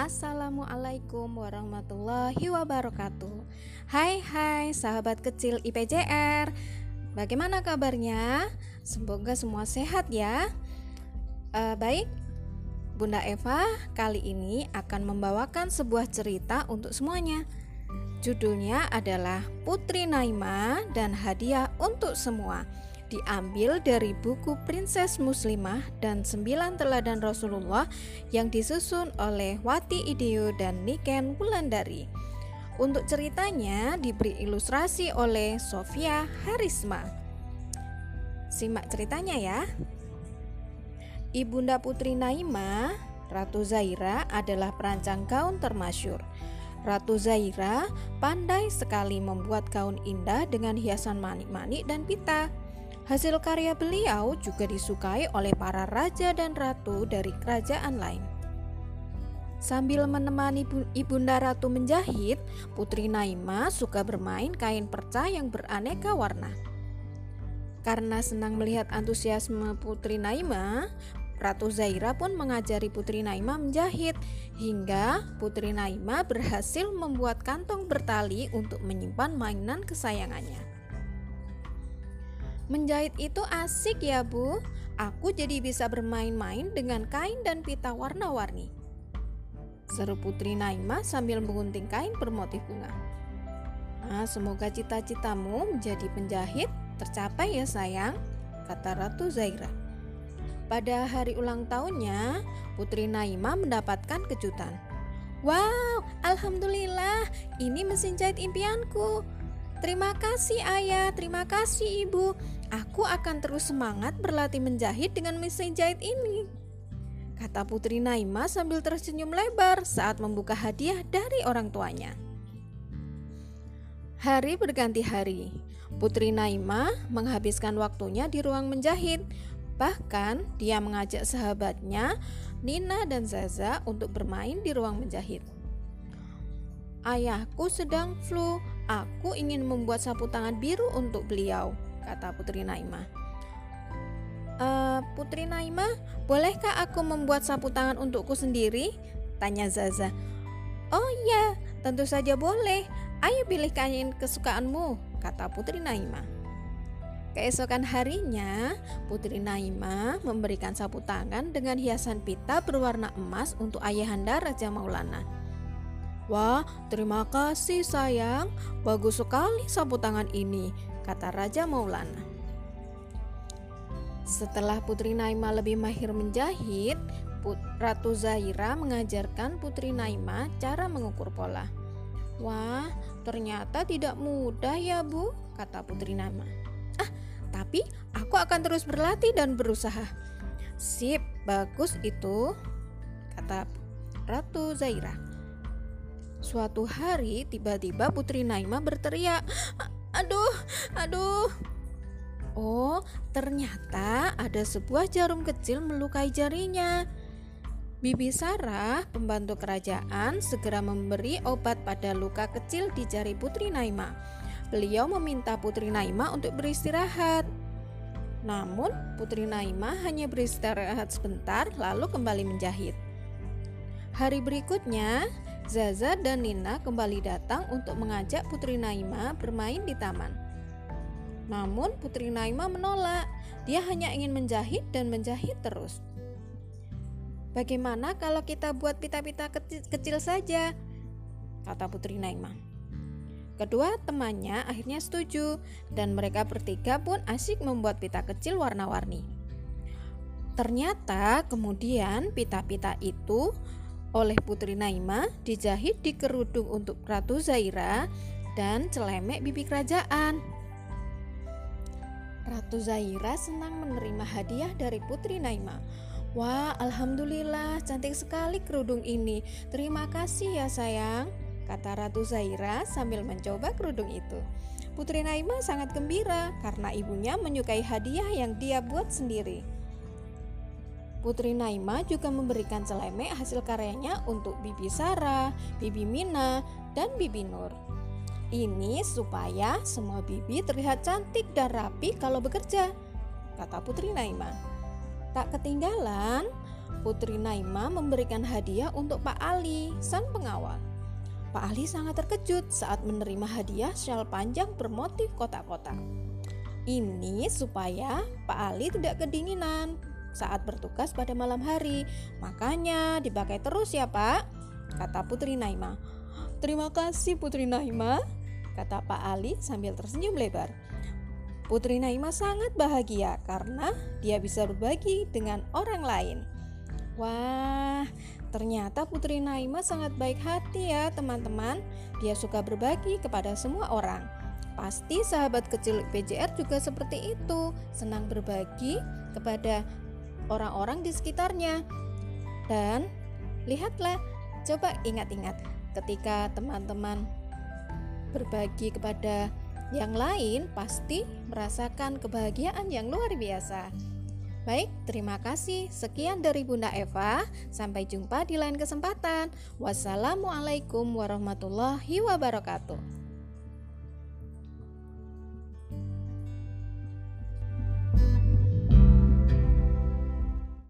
Assalamualaikum warahmatullahi wabarakatuh. Hai hai sahabat kecil IPJR Bagaimana kabarnya? Semoga semua sehat ya. Uh, Baik, Bunda Eva kali ini akan membawakan sebuah cerita untuk semuanya. Judulnya adalah Putri Naima dan Hadiah untuk Semua diambil dari buku Princess Muslimah dan Sembilan Teladan Rasulullah yang disusun oleh Wati Ideo dan Niken Wulandari. Untuk ceritanya diberi ilustrasi oleh Sofia Harisma. Simak ceritanya ya. Ibunda Putri Naima, Ratu Zaira adalah perancang gaun termasyur. Ratu Zaira pandai sekali membuat gaun indah dengan hiasan manik-manik dan pita. Hasil karya beliau juga disukai oleh para raja dan ratu dari kerajaan lain. Sambil menemani Ibunda Ratu menjahit, Putri Naima suka bermain kain perca yang beraneka warna. Karena senang melihat antusiasme Putri Naima, Ratu Zaira pun mengajari Putri Naima menjahit hingga Putri Naima berhasil membuat kantong bertali untuk menyimpan mainan kesayangannya. Menjahit itu asik ya bu. Aku jadi bisa bermain-main dengan kain dan pita warna-warni. Seru Putri Naima sambil mengunting kain bermotif bunga. Nah, semoga cita-citamu menjadi penjahit tercapai ya sayang Kata Ratu Zaira. Pada hari ulang tahunnya Putri Naima mendapatkan kejutan. Wow, Alhamdulillah, ini mesin jahit impianku. Terima kasih ayah, terima kasih ibu. Aku akan terus semangat berlatih menjahit dengan mesin jahit ini. Kata Putri Naima sambil tersenyum lebar saat membuka hadiah dari orang tuanya. Hari berganti hari. Putri Naima menghabiskan waktunya di ruang menjahit. Bahkan dia mengajak sahabatnya Nina dan Zaza untuk bermain di ruang menjahit. Ayahku sedang flu, Aku ingin membuat sapu tangan biru untuk beliau, kata Putri Naima. E, Putri Naima, bolehkah aku membuat sapu tangan untukku sendiri? Tanya Zaza. Oh iya, tentu saja boleh. Ayo pilih kain kesukaanmu, kata Putri Naima. Keesokan harinya, Putri Naima memberikan sapu tangan dengan hiasan pita berwarna emas untuk ayahanda Raja Maulana. Wah, terima kasih sayang. Bagus sekali sapu tangan ini, kata Raja Maulana. Setelah Putri Naima lebih mahir menjahit, Ratu Zaira mengajarkan Putri Naima cara mengukur pola. Wah, ternyata tidak mudah ya bu, kata Putri Naima. Ah, tapi aku akan terus berlatih dan berusaha. Sip, bagus itu, kata Ratu Zaira. Suatu hari tiba-tiba Putri Naima berteriak, "Aduh, aduh!" Oh, ternyata ada sebuah jarum kecil melukai jarinya. Bibi Sarah, pembantu kerajaan, segera memberi obat pada luka kecil di jari Putri Naima. Beliau meminta Putri Naima untuk beristirahat. Namun, Putri Naima hanya beristirahat sebentar lalu kembali menjahit. Hari berikutnya, Zaza dan Nina kembali datang untuk mengajak Putri Naima bermain di taman. Namun Putri Naima menolak. Dia hanya ingin menjahit dan menjahit terus. Bagaimana kalau kita buat pita-pita kecil, saja? Kata Putri Naima. Kedua temannya akhirnya setuju dan mereka bertiga pun asik membuat pita kecil warna-warni. Ternyata kemudian pita-pita itu oleh Putri Naima dijahit di kerudung untuk Ratu Zaira dan celemek bibi kerajaan. Ratu Zaira senang menerima hadiah dari Putri Naima. Wah, alhamdulillah, cantik sekali kerudung ini. Terima kasih ya, sayang, kata Ratu Zaira sambil mencoba kerudung itu. Putri Naima sangat gembira karena ibunya menyukai hadiah yang dia buat sendiri. Putri Naima juga memberikan celemek hasil karyanya untuk Bibi Sarah, Bibi Mina, dan Bibi Nur. Ini supaya semua bibi terlihat cantik dan rapi kalau bekerja, kata Putri Naima. Tak ketinggalan, Putri Naima memberikan hadiah untuk Pak Ali, sang pengawal. Pak Ali sangat terkejut saat menerima hadiah shawl panjang bermotif kotak-kotak. Ini supaya Pak Ali tidak kedinginan saat bertugas pada malam hari. Makanya dipakai terus ya Pak, kata Putri Naima. Terima kasih Putri Naima, kata Pak Ali sambil tersenyum lebar. Putri Naima sangat bahagia karena dia bisa berbagi dengan orang lain. Wah, ternyata Putri Naima sangat baik hati ya teman-teman. Dia suka berbagi kepada semua orang. Pasti sahabat kecil PJR juga seperti itu, senang berbagi kepada orang-orang di sekitarnya. Dan lihatlah, coba ingat-ingat ketika teman-teman berbagi kepada yang lain, pasti merasakan kebahagiaan yang luar biasa. Baik, terima kasih. Sekian dari Bunda Eva. Sampai jumpa di lain kesempatan. Wassalamualaikum warahmatullahi wabarakatuh.